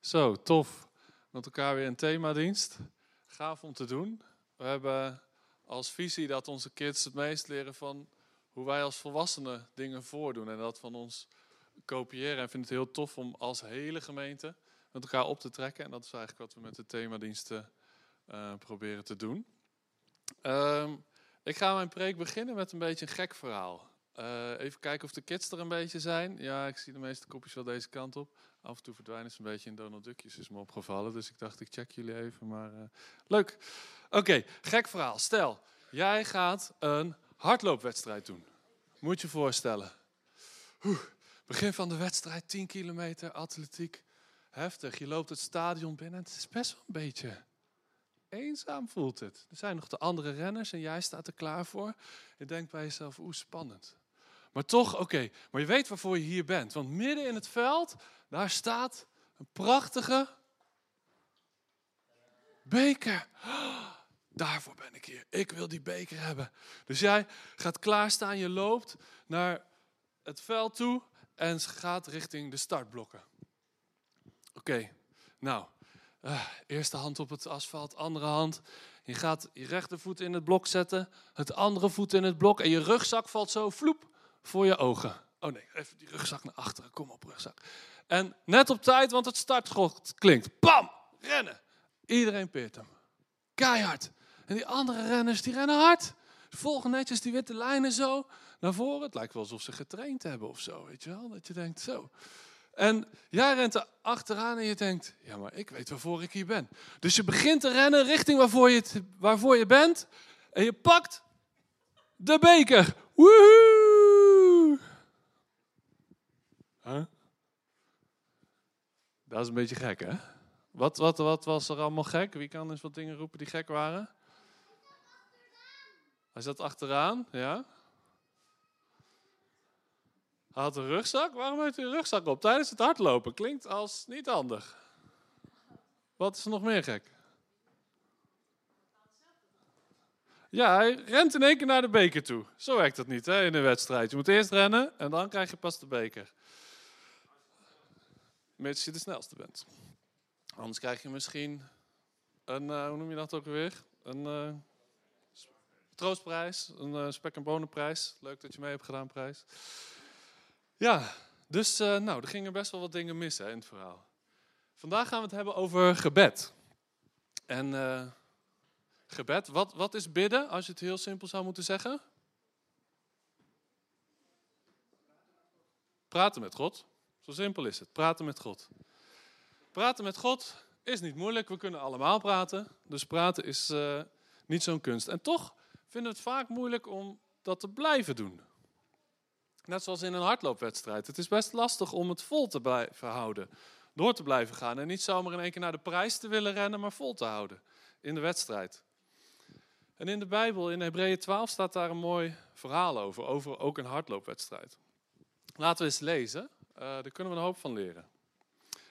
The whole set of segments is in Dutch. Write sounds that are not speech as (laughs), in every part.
Zo, tof. Met elkaar weer een themadienst. Gaaf om te doen. We hebben als visie dat onze kids het meest leren van hoe wij als volwassenen dingen voordoen. En dat van ons kopiëren. En vind het heel tof om als hele gemeente met elkaar op te trekken. En dat is eigenlijk wat we met de themadiensten uh, proberen te doen. Ehm, ik ga mijn preek beginnen met een beetje een gek verhaal. Uh, even kijken of de kids er een beetje zijn. Ja, ik zie de meeste kopjes wel deze kant op. Af en toe verdwijnen ze een beetje in Donald Duckjes, is me opgevallen. Dus ik dacht, ik check jullie even. Maar uh, leuk. Oké, gek verhaal. Stel, jij gaat een hardloopwedstrijd doen. Moet je voorstellen. Oeh, begin van de wedstrijd, 10 kilometer, atletiek. Heftig. Je loopt het stadion binnen. Het is best wel een beetje eenzaam voelt het. Er zijn nog de andere renners en jij staat er klaar voor. Je denkt bij jezelf, hoe spannend. Maar toch, oké, maar je weet waarvoor je hier bent. Want midden in het veld, daar staat een prachtige beker. daarvoor ben ik hier. Ik wil die beker hebben. Dus jij gaat klaarstaan, je loopt naar het veld toe en gaat richting de startblokken. Oké, nou, uh, eerste hand op het asfalt, andere hand. Je gaat je rechtervoet in het blok zetten, het andere voet in het blok en je rugzak valt zo vloep voor je ogen. Oh nee, even die rugzak naar achteren. Kom op, rugzak. En net op tijd, want het startschot klinkt. Pam! Rennen. Iedereen peert hem. Keihard. En die andere renners, die rennen hard. Volgen netjes die witte lijnen zo naar voren. Het lijkt wel alsof ze getraind hebben of zo, weet je wel. Dat je denkt, zo. En jij rent er achteraan en je denkt, ja, maar ik weet waarvoor ik hier ben. Dus je begint te rennen richting waarvoor je, waarvoor je bent. En je pakt de beker. Woehoe! Huh? Dat is een beetje gek, hè? Wat, wat, wat was er allemaal gek? Wie kan eens wat dingen roepen die gek waren? Hij zat achteraan, ja. Hij had een rugzak. Waarom heeft hij een rugzak op tijdens het hardlopen? Klinkt als niet handig. Wat is er nog meer gek? Ja, hij rent in één keer naar de beker toe. Zo werkt dat niet hè, in een wedstrijd. Je moet eerst rennen en dan krijg je pas de beker. Mits je de snelste bent. Anders krijg je misschien een, uh, hoe noem je dat ook weer? Een uh, troostprijs, een uh, spek- en bonenprijs. Leuk dat je mee hebt gedaan, prijs. Ja, dus nou, er gingen best wel wat dingen mis hè, in het verhaal. Vandaag gaan we het hebben over gebed. En gebed, wat, wat is bidden als je het heel simpel zou moeten zeggen? Praten met God. Zo simpel is het. Praten met God. Praten met God is niet moeilijk. We kunnen allemaal praten. Dus praten is uh, niet zo'n kunst. En toch vinden we het vaak moeilijk om dat te blijven doen. Net zoals in een hardloopwedstrijd. Het is best lastig om het vol te blijven houden. Door te blijven gaan. En niet zomaar in één keer naar de prijs te willen rennen, maar vol te houden in de wedstrijd. En in de Bijbel, in Hebreeën 12, staat daar een mooi verhaal over. Over ook een hardloopwedstrijd. Laten we eens lezen. Uh, daar kunnen we een hoop van leren.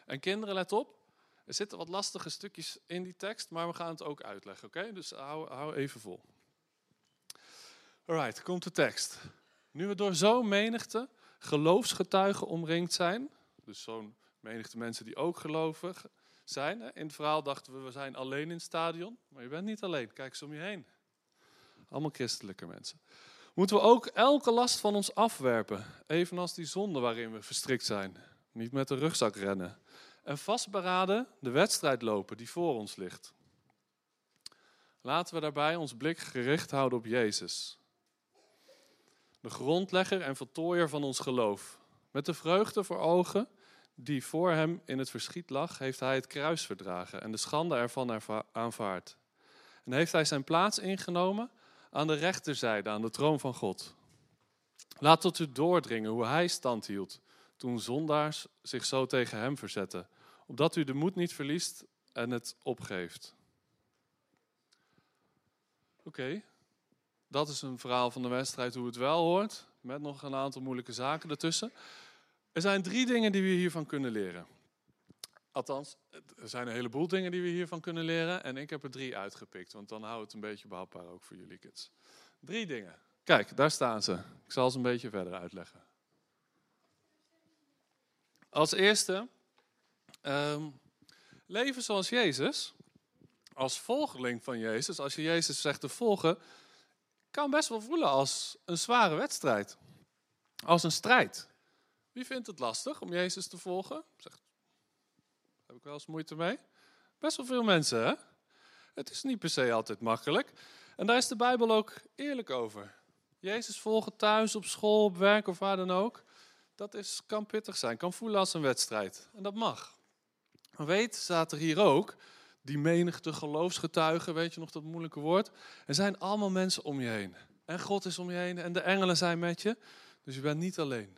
En kinderen, let op. Er zitten wat lastige stukjes in die tekst, maar we gaan het ook uitleggen, oké? Dus hou, hou even vol. Alright, komt de tekst. Nu we door zo'n menigte geloofsgetuigen omringd zijn, dus zo'n menigte mensen die ook gelovig zijn. In het verhaal dachten we, we zijn alleen in het stadion, maar je bent niet alleen. Kijk eens om je heen. Allemaal christelijke mensen. Moeten we ook elke last van ons afwerpen, evenals die zonde waarin we verstrikt zijn. Niet met de rugzak rennen. En vastberaden de wedstrijd lopen die voor ons ligt. Laten we daarbij ons blik gericht houden op Jezus de grondlegger en voltooier van ons geloof. Met de vreugde voor ogen die voor hem in het verschiet lag, heeft hij het kruis verdragen en de schande ervan aanvaard. En heeft hij zijn plaats ingenomen aan de rechterzijde, aan de troon van God. Laat tot u doordringen hoe hij stand hield toen zondaars zich zo tegen hem verzetten, opdat u de moed niet verliest en het opgeeft. Oké, dat is een verhaal van de wedstrijd hoe het wel hoort, met nog een aantal moeilijke zaken ertussen. Er zijn drie dingen die we hiervan kunnen leren. Althans, er zijn een heleboel dingen die we hiervan kunnen leren. En ik heb er drie uitgepikt, want dan houdt het een beetje behapbaar ook voor jullie kids. Drie dingen. Kijk, daar staan ze. Ik zal ze een beetje verder uitleggen. Als eerste, um, Leven zoals Jezus, als volgeling van Jezus, als je Jezus zegt te volgen, kan best wel voelen als een zware wedstrijd. Als een strijd. Wie vindt het lastig om Jezus te volgen? Zegt, ik wel eens moeite mee? Best wel veel mensen, hè? Het is niet per se altijd makkelijk. En daar is de Bijbel ook eerlijk over. Jezus volgen thuis, op school, op werk of waar dan ook. Dat is, kan pittig zijn, kan voelen als een wedstrijd. En dat mag. Weet, staat er hier ook, die menigte geloofsgetuigen, weet je nog dat moeilijke woord? Er zijn allemaal mensen om je heen. En God is om je heen en de engelen zijn met je. Dus je bent niet alleen.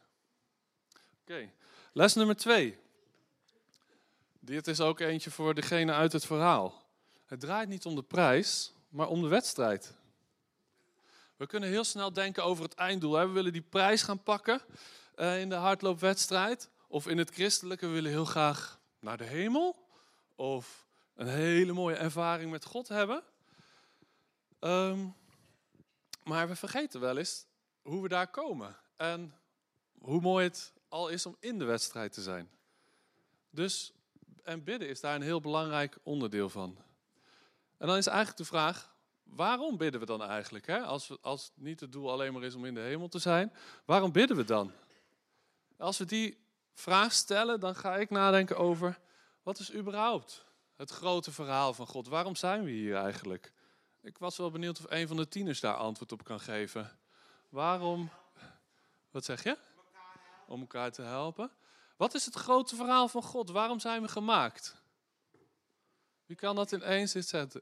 Oké, les nummer twee. Dit is ook eentje voor degene uit het verhaal. Het draait niet om de prijs, maar om de wedstrijd. We kunnen heel snel denken over het einddoel. We willen die prijs gaan pakken eh, in de hardloopwedstrijd. Of in het christelijke, we willen heel graag naar de hemel. Of een hele mooie ervaring met God hebben. Ehm, maar we vergeten wel eens hoe we daar komen. En hoe mooi het al is om in de wedstrijd te zijn. Dus, en bidden is daar een heel belangrijk onderdeel van. En dan is eigenlijk de vraag, waarom bidden we dan eigenlijk? Hè? Als, we, als niet het doel alleen maar is om in de hemel te zijn, waarom bidden we dan? Als we die vraag stellen, dan ga ik nadenken over, wat is überhaupt het grote verhaal van God? Waarom zijn we hier eigenlijk? Ik was wel benieuwd of een van de tieners daar antwoord op kan geven. Waarom, wat zeg je? Om elkaar te helpen. Wat is het grote verhaal van God? Waarom zijn we gemaakt? Wie kan dat in één zin zetten?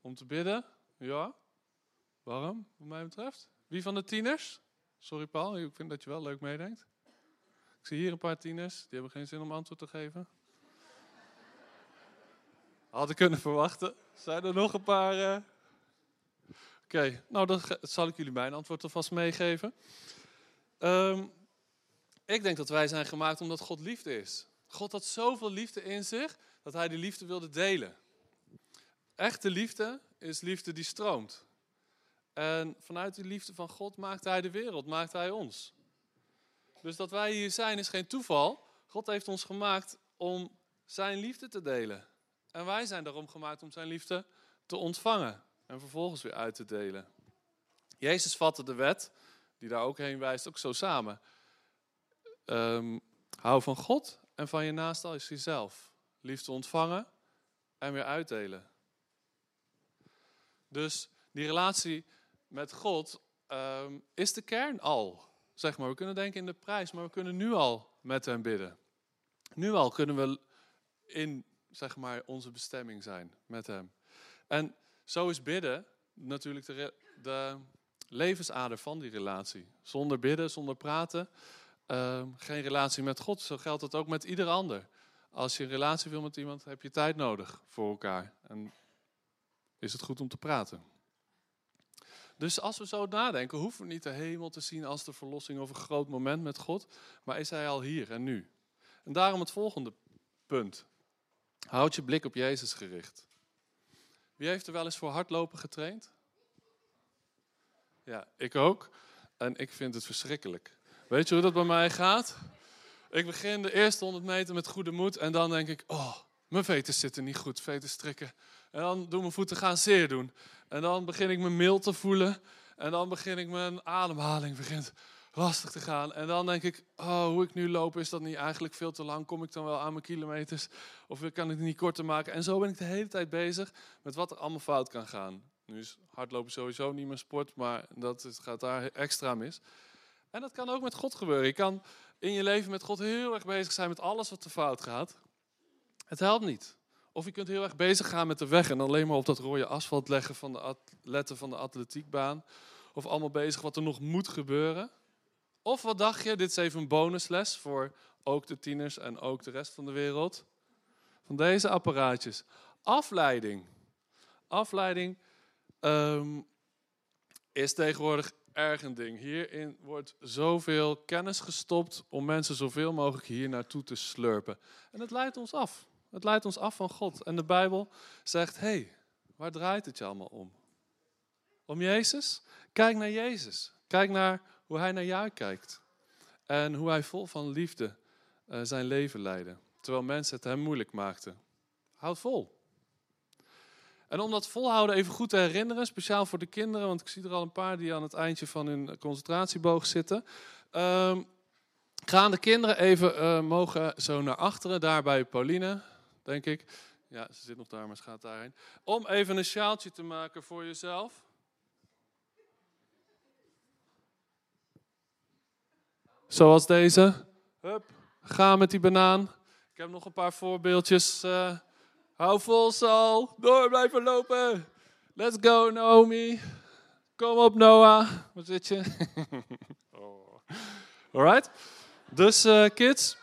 Om te bidden? Ja. Waarom, wat mij betreft? Wie van de tieners? Sorry Paul, ik vind dat je wel leuk meedenkt. Ik zie hier een paar tieners, die hebben geen zin om antwoord te geven. (laughs) Had ik kunnen verwachten. Zijn er nog een paar? Uh... Oké, nou dan zal ik jullie mijn antwoord alvast meegeven. Um, ik denk dat wij zijn gemaakt omdat God liefde is. God had zoveel liefde in zich dat hij die liefde wilde delen. Echte liefde is liefde die stroomt. En vanuit die liefde van God maakt hij de wereld, maakt hij ons. Dus dat wij hier zijn is geen toeval. God heeft ons gemaakt om zijn liefde te delen. En wij zijn daarom gemaakt om zijn liefde te ontvangen en vervolgens weer uit te delen. Jezus vatte de wet, die daar ook heen wijst, ook zo samen. Um, hou van God en van je naast als jezelf. Liefde ontvangen en weer uitdelen. Dus die relatie met God um, is de kern al. Zeg maar, we kunnen denken in de prijs, maar we kunnen nu al met hem bidden. Nu al kunnen we in zeg maar, onze bestemming zijn met hem. En zo is bidden natuurlijk de, de levensader van die relatie. Zonder bidden, zonder praten, uh, geen relatie met God. Zo geldt het ook met ieder ander. Als je een relatie wil met iemand, heb je tijd nodig voor elkaar. En is het goed om te praten. Dus als we zo nadenken, hoeven we niet de hemel te zien als de verlossing of een groot moment met God, maar is Hij al hier en nu. En daarom het volgende punt. Houd je blik op Jezus gericht. Wie heeft er wel eens voor hardlopen getraind? Ja, ik ook. En ik vind het verschrikkelijk. Weet je hoe dat bij mij gaat? Ik begin de eerste 100 meter met goede moed en dan denk ik, oh, mijn veters zitten niet goed, veters strikken. En dan doen mijn voeten gaan zeer doen. En dan begin ik me mild te voelen. En dan begin ik mijn ademhaling begint lastig te gaan. En dan denk ik, oh, hoe ik nu loop, is dat niet eigenlijk veel te lang? Kom ik dan wel aan mijn kilometers? Of kan ik het niet korter maken? En zo ben ik de hele tijd bezig met wat er allemaal fout kan gaan. Nu is hardlopen sowieso niet mijn sport, maar dat gaat daar extra mis. En dat kan ook met God gebeuren. Je kan in je leven met God heel erg bezig zijn met alles wat er fout gaat. Het helpt niet. Of je kunt heel erg bezig gaan met de weg en alleen maar op dat rode asfalt leggen van de letten van de atletiekbaan. Of allemaal bezig wat er nog moet gebeuren. Of wat dacht je, dit is even een bonusles voor ook de tieners en ook de rest van de wereld. Van deze apparaatjes. Afleiding. Afleiding um, is tegenwoordig erg een ding. Hierin wordt zoveel kennis gestopt om mensen zoveel mogelijk hier naartoe te slurpen. En het leidt ons af. Het leidt ons af van God. En de Bijbel zegt, hé, hey, waar draait het je allemaal om? Om Jezus? Kijk naar Jezus. Kijk naar hoe hij naar jou kijkt. En hoe hij vol van liefde uh, zijn leven leidde. Terwijl mensen het hem moeilijk maakten. Houd vol. En om dat volhouden even goed te herinneren, speciaal voor de kinderen, want ik zie er al een paar die aan het eindje van hun concentratieboog zitten. Um, gaan de kinderen even uh, mogen zo naar achteren, daar bij Pauline, denk ik. Ja, ze zit nog daar, maar ze gaat daarheen. Om even een sjaaltje te maken voor jezelf. Zoals deze. Hup, ga met die banaan. Ik heb nog een paar voorbeeldjes. Uh, hou vol, Sal. Door blijven lopen. Let's go, Naomi. Kom op, Noah. Waar zit je? (laughs) oh. Alright. Dus uh, kids,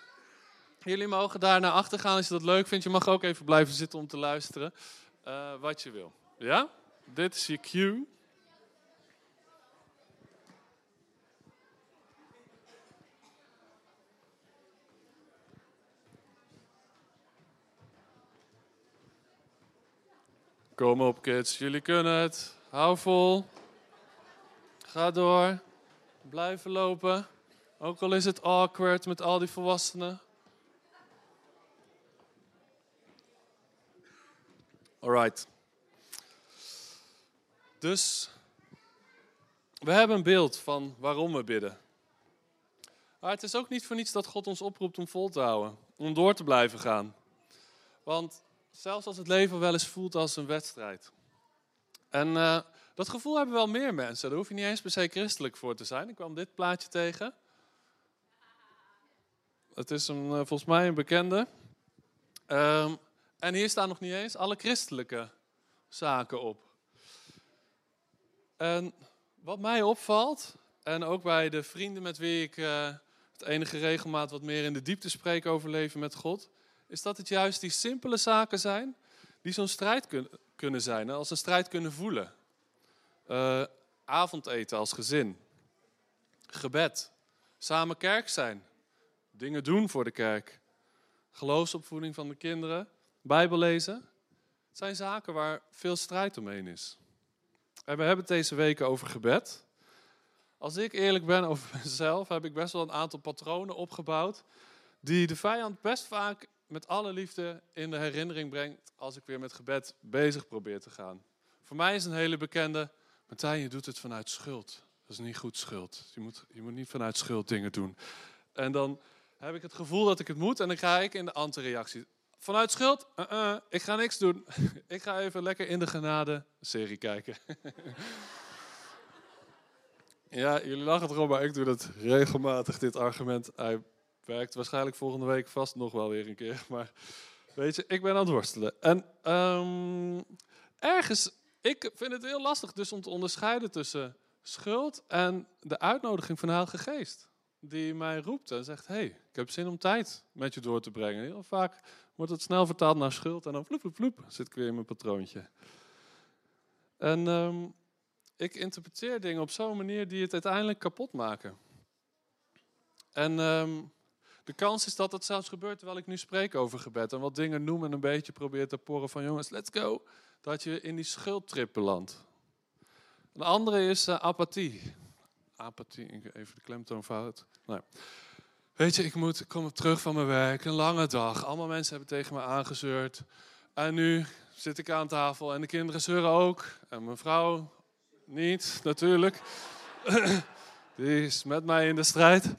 jullie mogen daar naar achter gaan als je dat leuk vindt. Je mag ook even blijven zitten om te luisteren. Uh, wat je wil. Ja? Dit is je cue. Kom op, kids. Jullie kunnen het. Hou vol. Ga door. Blijven lopen. Ook al is het awkward met al die volwassenen. Alright. Dus we hebben een beeld van waarom we bidden. Maar het is ook niet voor niets dat God ons oproept om vol te houden, om door te blijven gaan. Want zelfs als het leven wel eens voelt als een wedstrijd. En uh, dat gevoel hebben wel meer mensen. Daar hoef je niet eens per se christelijk voor te zijn. Ik kwam dit plaatje tegen. Het is een, uh, volgens mij een bekende. Um, en hier staan nog niet eens alle christelijke zaken op. En wat mij opvalt, en ook bij de vrienden met wie ik uh, het enige regelmaat wat meer in de diepte spreek over leven met God, is dat het juist die simpele zaken zijn die zo'n strijd kun, kunnen zijn, als een strijd kunnen voelen. Uh, avondeten als gezin, gebed, samen kerk zijn, dingen doen voor de kerk, geloofsopvoeding van de kinderen, Bijbel lezen. Het zijn zaken waar veel strijd omheen is. En we hebben het deze weken over gebed. Als ik eerlijk ben over (laughs) mezelf, heb ik best wel een aantal patronen opgebouwd die de vijand best vaak met alle liefde in de herinnering brengt als ik weer met gebed bezig probeer te gaan. Voor mij is een hele bekende, Martijn, je doet het vanuit schuld. Dat is niet goed schuld. Je moet, je moet niet vanuit schuld dingen doen. En dan heb ik het gevoel dat ik het moet en dan ga ik in de antireactie. Vanuit schuld, uh -uh, ik ga niks doen. (laughs) ik ga even lekker in de genade serie kijken. (laughs) ja, jullie lachen erom, maar ik doe dat regelmatig, dit argument. Werkt waarschijnlijk volgende week vast nog wel weer een keer. (laughs) Maar weet je, ik ben aan het worstelen. En um, ergens, ik vind het heel lastig dus om te onderscheiden tussen schuld en de uitnodiging van de Heilige Geest. Die mij roept en zegt, hey, ik heb zin om tijd met je door te brengen. Heel vaak wordt het snel vertaald naar schuld en dan vloep, vloep, vloep, zit ik weer in mijn patroontje. En um, ik interpreteer dingen op zo'n manier die het uiteindelijk kapot maken. En um, de kans is dat het zelfs gebeurt terwijl ik nu spreek over gebed en wat dingen noem en een beetje probeer te porren van jongens, let's go. Dat je in die schuldtrip belandt. Een andere is uh, apathie. Apathie, even de klemtoon fout. Nee. Weet je, ik, moet, ik kom terug van mijn werk, een lange dag. Allemaal mensen hebben tegen me aangezeurd. En nu zit ik aan tafel en de kinderen zeuren ook. En mijn vrouw niet, natuurlijk. (coughs) Die is met mij in de strijd.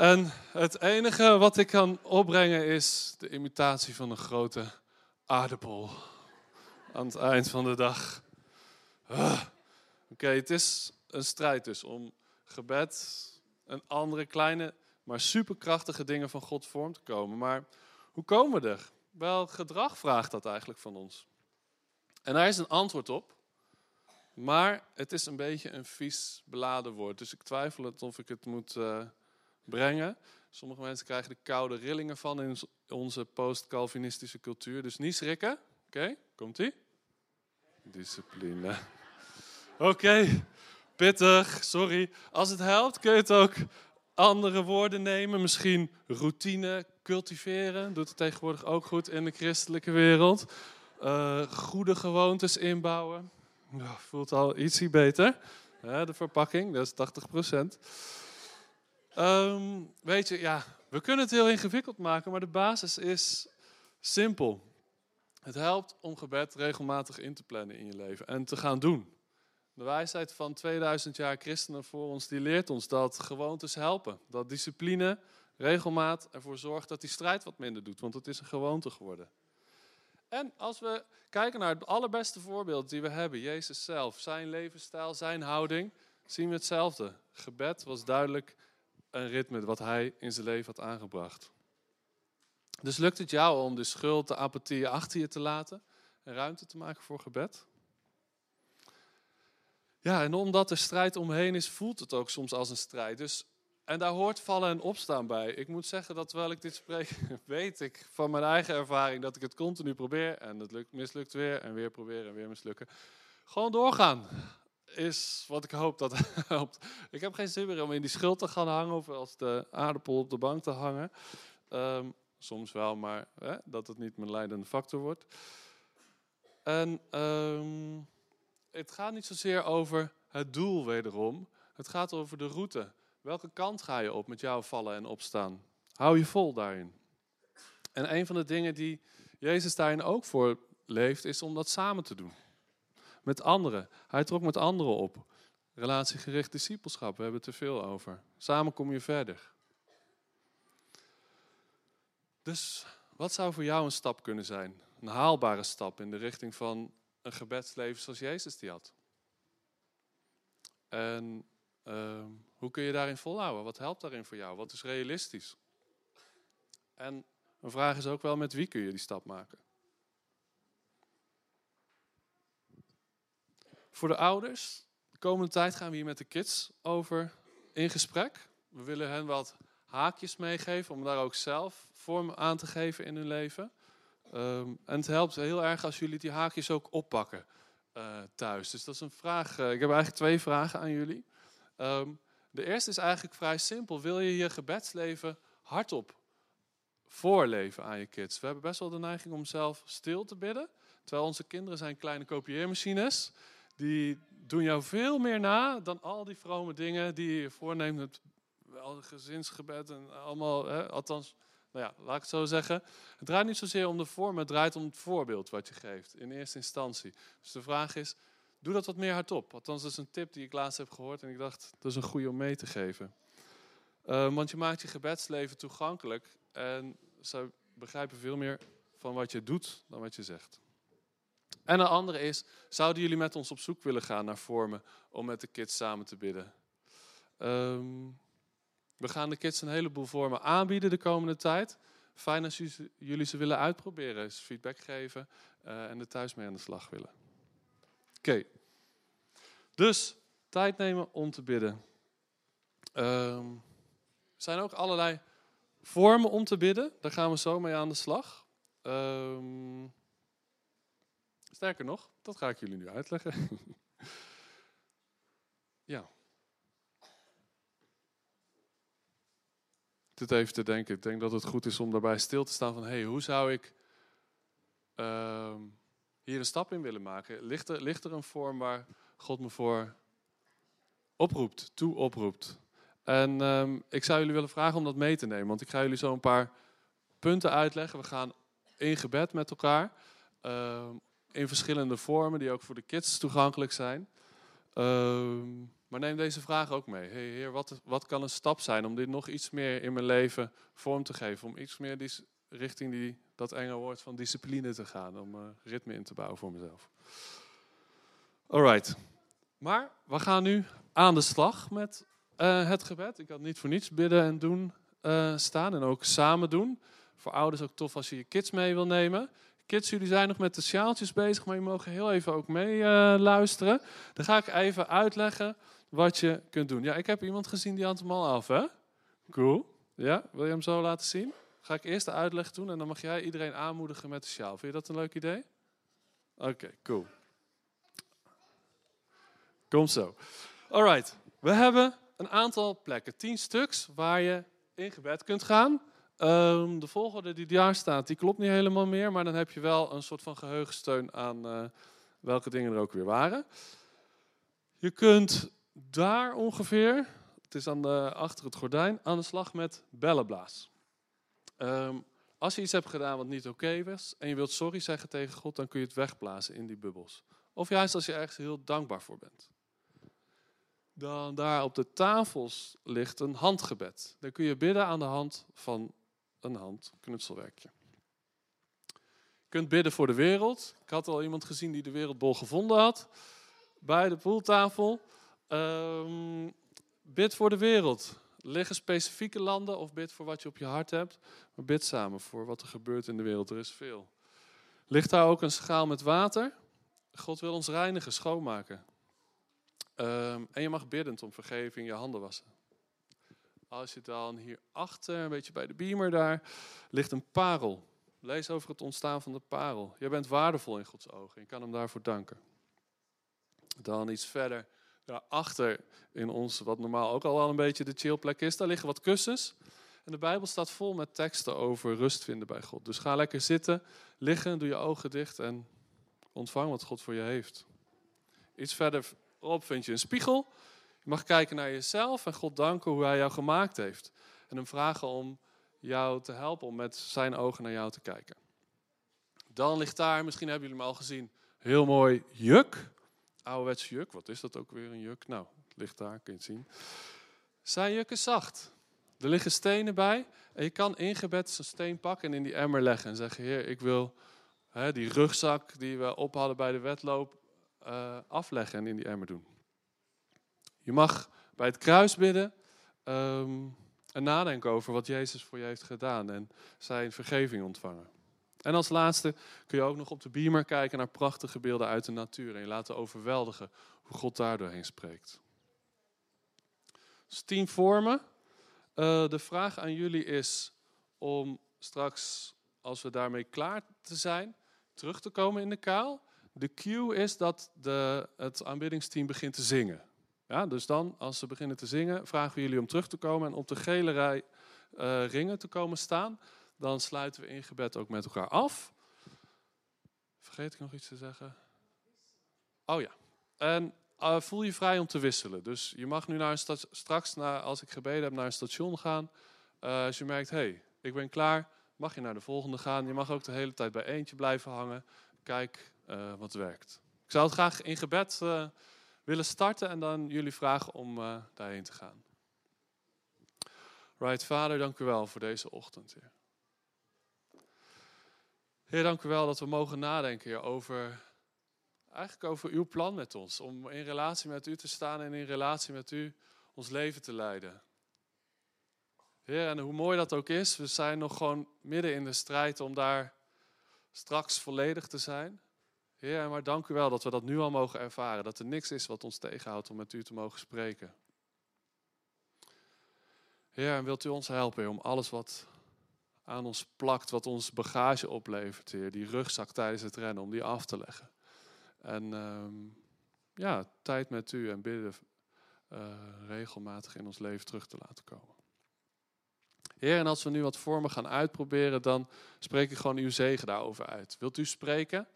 En het enige wat ik kan opbrengen is de imitatie van een grote aardappel. Aan het eind van de dag. Ah. Oké, het is een strijd dus om gebed en andere kleine maar superkrachtige dingen van God vorm te komen. Maar hoe komen we er? Wel, gedrag vraagt dat eigenlijk van ons. En daar is een antwoord op. Maar het is een beetje een vies beladen woord. Dus ik twijfel het of ik het moet uh, brengen. Sommige mensen krijgen de koude rillingen van in onze post-Calvinistische cultuur. Dus niet schrikken. Oké, komt-ie? Discipline. (laughs) Oké, pittig, sorry. Als het helpt kun je het ook andere woorden nemen. Misschien routine cultiveren. Doet het tegenwoordig ook goed in de christelijke wereld. Uh, goede gewoontes inbouwen. Voelt al ietsie beter. De verpakking, dat is 80 procent. Um, weet je, ja, we kunnen het heel ingewikkeld maken, maar de basis is simpel. Het helpt om gebed regelmatig in te plannen in je leven en te gaan doen. De wijsheid van 2000 jaar christenen voor ons, die leert ons dat gewoontes helpen. Dat discipline, regelmaat ervoor zorgt dat die strijd wat minder doet, want het is een gewoonte geworden. En als we kijken naar het allerbeste voorbeeld die we hebben, Jezus zelf, zijn levensstijl, zijn houding, zien we hetzelfde. Gebed was duidelijk een ritme wat hij in zijn leven had aangebracht. Dus lukt het jou om de schuld, de apathie achter je te laten en ruimte te maken voor gebed? Ja, en omdat er strijd omheen is, voelt het ook soms als een strijd. Dus, en daar hoort vallen en opstaan bij. Ik moet zeggen dat terwijl ik dit spreek, (laughs) weet ik van mijn eigen ervaring dat ik het continu probeer. En het lukt, mislukt weer en weer proberen en weer mislukken. Gewoon doorgaan is wat ik hoop dat (laughs) helpt. Ik heb geen zin meer om in die schuld te gaan hangen of als de aardappel op de bank te hangen. Um, soms wel, maar hè, dat het niet mijn leidende factor wordt. En um, het gaat niet zozeer over het doel wederom. Het gaat over de route. Welke kant ga je op met jouw vallen en opstaan? Hou je vol daarin. En een van de dingen die Jezus daarin ook voor leeft, is om dat samen te doen. Met anderen. Hij trok met anderen op. Relatiegericht discipelschap, we hebben het veel over. Samen kom je verder. Dus wat zou voor jou een stap kunnen zijn? Een haalbare stap in de richting van een gebedsleven zoals Jezus die had. En ehm, hoe kun je daarin volhouden? Wat helpt daarin voor jou? Wat is realistisch? En een vraag is ook wel met wie kun je die stap maken? Voor de ouders, de komende tijd gaan we hier met de kids over in gesprek. We willen hen wat haakjes meegeven om daar ook zelf vorm aan te geven in hun leven. Ehm, en het helpt heel erg als jullie die haakjes ook oppakken uh, thuis. Dus dat is een vraag. Uh, ik heb eigenlijk twee vragen aan jullie. Um, de eerste is eigenlijk vrij simpel. Wil je je gebedsleven hardop voorleven aan je kids? We hebben best wel de neiging om zelf stil te bidden. Terwijl onze kinderen zijn kleine kopieermachines. Die doen jou veel meer na dan al die vrome dingen die je voorneemt. Het gezinsgebed en allemaal, hè, althans nou ja, laat ik het zo zeggen. Het draait niet zozeer om de vorm, het draait om het voorbeeld wat je geeft in eerste instantie. Dus de vraag is, doe dat wat meer hardop. Althans, dat is een tip die ik laatst heb gehoord en ik dacht, dat is een goede om mee te geven. Uh, want je maakt je gebedsleven toegankelijk en ze begrijpen veel meer van wat je doet dan wat je zegt. En een andere is, zouden jullie met ons op zoek willen gaan naar vormen om met de kids samen te bidden? Um, we gaan de kids een heleboel vormen aanbieden de komende tijd. Fijn als jullie ze willen uitproberen, feedback geven uh, en er thuis mee aan de slag willen. Oké. Dus tijd nemen om te bidden. Um, er zijn ook allerlei vormen om te bidden. Daar gaan we zo mee aan de slag. Um, sterker nog, dat ga ik jullie nu uitleggen. (laughs) ja. dit even te denken. Ik denk dat het goed is om daarbij stil te staan van... hey, hoe zou ik uh, hier een stap in willen maken? Ligt er, ligt er een vorm waar God me voor oproept, toe oproept? En um, ik zou jullie willen vragen om dat mee te nemen. Want ik ga jullie zo een paar punten uitleggen. We gaan in gebed met elkaar. Uh, in verschillende vormen die ook voor de kids toegankelijk zijn. Uh, maar neem deze vraag ook mee. Hey, heer, wat, wat kan een stap zijn om dit nog iets meer in mijn leven vorm te geven? Om iets meer die, richting die, dat enge woord van discipline te gaan. Om uh, ritme in te bouwen voor mezelf. Alright. Maar we gaan nu aan de slag met uh, het gebed. Ik had niet voor niets bidden en doen uh, staan. En ook samen doen. Voor ouders ook tof als je je kids mee wil nemen. Kids, jullie zijn nog met de sjaaltjes bezig, maar je mogen heel even ook mee luisteren. Dan ga ik even uitleggen wat je kunt doen. Ja, ik heb iemand gezien die had hem al af, hè? Cool. Ja, wil je hem zo laten zien? Ga ik eerst de uitleg doen en dan mag jij iedereen aanmoedigen met de sjaal. Vind je dat een leuk idee? Oké, cool. Kom zo. Alright, we hebben een aantal plekken, tien stuks, waar je in gebed kunt gaan. Um, de volgorde die daar staat, die klopt niet helemaal meer, maar dan heb je wel een soort van geheugensteun aan uh, welke dingen er ook weer waren. Je kunt daar ongeveer, het is aan de, achter het gordijn, aan de slag met bellenblaas. Um, Als je iets hebt gedaan wat niet oké was en je wilt sorry zeggen tegen God, dan kun je het wegblazen in die bubbels. Of juist als je ergens heel dankbaar voor bent. Dan daar op de tafels ligt een handgebed. Dan kun je bidden aan de hand van een handknutselwerkje. Je kunt bidden voor de wereld. Ik had al iemand gezien die de wereldbol gevonden had bij de poeltafel. Um, bid voor de wereld. Liggen specifieke landen of bid voor wat je op je hart hebt. Maar bid samen voor wat er gebeurt in de wereld. Er is veel. Ligt daar ook een schaal met water? God wil ons reinigen, schoonmaken. Um, en je mag biddend om vergeving je handen wassen. Als je dan hierachter, een beetje bij de beamer daar, ligt een parel. Lees over het ontstaan van de parel. Je bent waardevol in Gods ogen. Je kan hem daarvoor danken. Dan iets verder daarachter in ons, wat normaal ook al wel een beetje de chillplek is, daar liggen wat kussens. En de Bijbel staat vol met teksten over rust vinden bij God. Dus ga lekker zitten, liggen, doe je ogen dicht en ontvang wat God voor je heeft. Iets verderop vind je een spiegel. Je mag kijken naar jezelf en God danken hoe Hij jou gemaakt heeft. En hem vragen om jou te helpen om met zijn ogen naar jou te kijken. Dan ligt daar, misschien hebben jullie hem al gezien, heel mooi juk. Ouderwets juk, wat is dat ook weer een juk? Nou, het ligt daar, kun je het zien. Zijn jukken zacht. Er liggen stenen bij en je kan in gebed een steen pakken en in die emmer leggen en zeggen, Heer, ik wil hè, die rugzak die we op hadden bij de wedloop uh, afleggen en in die emmer doen. Je mag bij het kruis bidden um, en nadenken over wat Jezus voor je heeft gedaan en zijn vergeving ontvangen. En als laatste kun je ook nog op de beamer kijken naar prachtige beelden uit de natuur en je laten overweldigen hoe God daar doorheen spreekt. Dus tien vormen. Uh, de vraag aan jullie is om straks, als we daarmee klaar te zijn, terug te komen in de kaal. De cue is dat de, het aanbiddingsteam begint te zingen. Ja, dus dan, als ze beginnen te zingen, vragen we jullie om terug te komen en op de gele rij uh, ringen te komen staan dan sluiten we in gebed ook met elkaar af. Vergeet ik nog iets te zeggen? Oh ja. En uh, voel je vrij om te wisselen. Dus je mag nu naar een straks, naar, als ik gebeden heb, naar een station gaan. Uh, als je merkt, hé, hey, ik ben klaar, mag je naar de volgende gaan. Je mag ook de hele tijd bij eentje blijven hangen. Kijk wat werkt. Ik zou het graag in gebed willen starten en dan jullie vragen om daarheen te gaan. Right, Vader, dank u wel voor deze ochtend. Heer. Heer, dank u wel dat we mogen nadenken over, eigenlijk over uw plan met ons. Om in relatie met u te staan en in relatie met u ons leven te leiden. Heer, en hoe mooi dat ook is, we zijn nog gewoon midden in de strijd om daar straks volledig te zijn. Heer, maar dank u wel dat we dat nu al mogen ervaren. Dat er niks is wat ons tegenhoudt om met u te mogen spreken. Heer, en wilt u ons helpen om alles wat aan ons plakt, wat ons bagage oplevert. Die rugzak tijdens het rennen, om die af te leggen. En ehm, ja, tijd met u en bidden uh, regelmatig in ons leven terug te laten komen. Heer, en als we nu wat vormen gaan uitproberen, dan spreek ik gewoon uw zegen daarover uit. Wilt u spreken?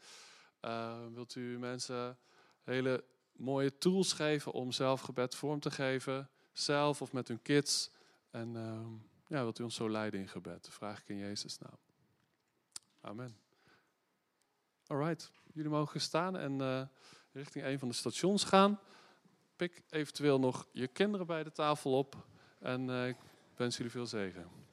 Uh, wilt u mensen hele mooie tools geven om zelf gebed vorm te geven? Zelf of met hun kids? En... Uh, ja, wilt u ons zo leiden in gebed? vraag ik in Jezus' naam. Amen. Alright, jullie mogen staan en uh, richting een van de stations gaan. Pik eventueel nog je kinderen bij de tafel op en uh, ik wens jullie veel zegen.